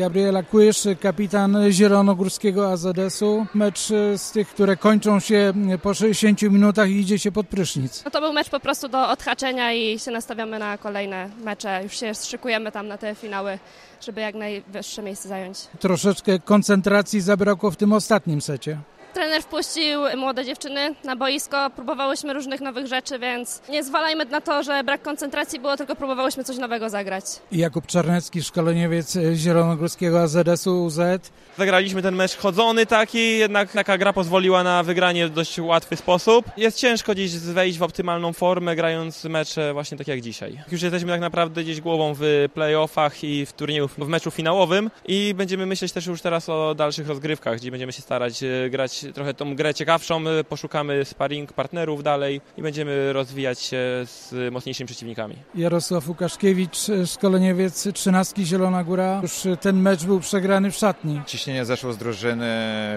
Gabriela Kłysz, kapitan zielonogórskiego AZS-u. Mecz z tych, które kończą się po 60 minutach i idzie się pod prysznic. No to był mecz po prostu do odhaczenia i się nastawiamy na kolejne mecze. Już się szykujemy tam na te finały, żeby jak najwyższe miejsce zająć. Troszeczkę koncentracji zabrakło w tym ostatnim secie. Trener wpuścił młode dziewczyny na boisko, próbowałyśmy różnych nowych rzeczy, więc nie zwalajmy na to, że brak koncentracji było, tylko próbowałyśmy coś nowego zagrać. Jakub Czarnecki, szkoleniowiec zielonogórskiego AZS-u UZ. Zagraliśmy ten mecz chodzony taki, jednak taka gra pozwoliła na wygranie w dość łatwy sposób. Jest ciężko gdzieś wejść w optymalną formę, grając mecze właśnie tak jak dzisiaj. Już jesteśmy tak naprawdę gdzieś głową w playoffach i w turnieju, w meczu finałowym i będziemy myśleć też już teraz o dalszych rozgrywkach, gdzie będziemy się starać grać trochę tą grę ciekawszą, poszukamy sparring partnerów dalej i będziemy rozwijać się z mocniejszymi przeciwnikami. Jarosław Łukaszkiewicz, szkoleniowiec 13 Zielona Góra. Już ten mecz był przegrany w szatni. Ciśnienie zeszło z drużyny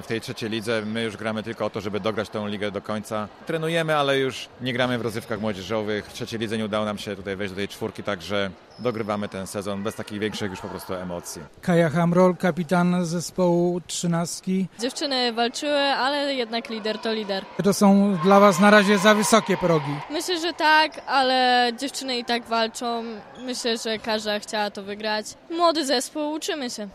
w tej trzeciej lidze. My już gramy tylko o to, żeby dograć tą ligę do końca. Trenujemy, ale już nie gramy w rozrywkach młodzieżowych. W trzeciej lidze nie udało nam się tutaj wejść do tej czwórki, także dogrywamy ten sezon bez takich większych już po prostu emocji. Kaja Hamrol, kapitan zespołu 13. Dziewczyny walczyły, ale jednak lider to lider. To są dla Was na razie za wysokie progi. Myślę, że tak, ale dziewczyny i tak walczą. Myślę, że każda chciała to wygrać. Młody zespół, uczymy się.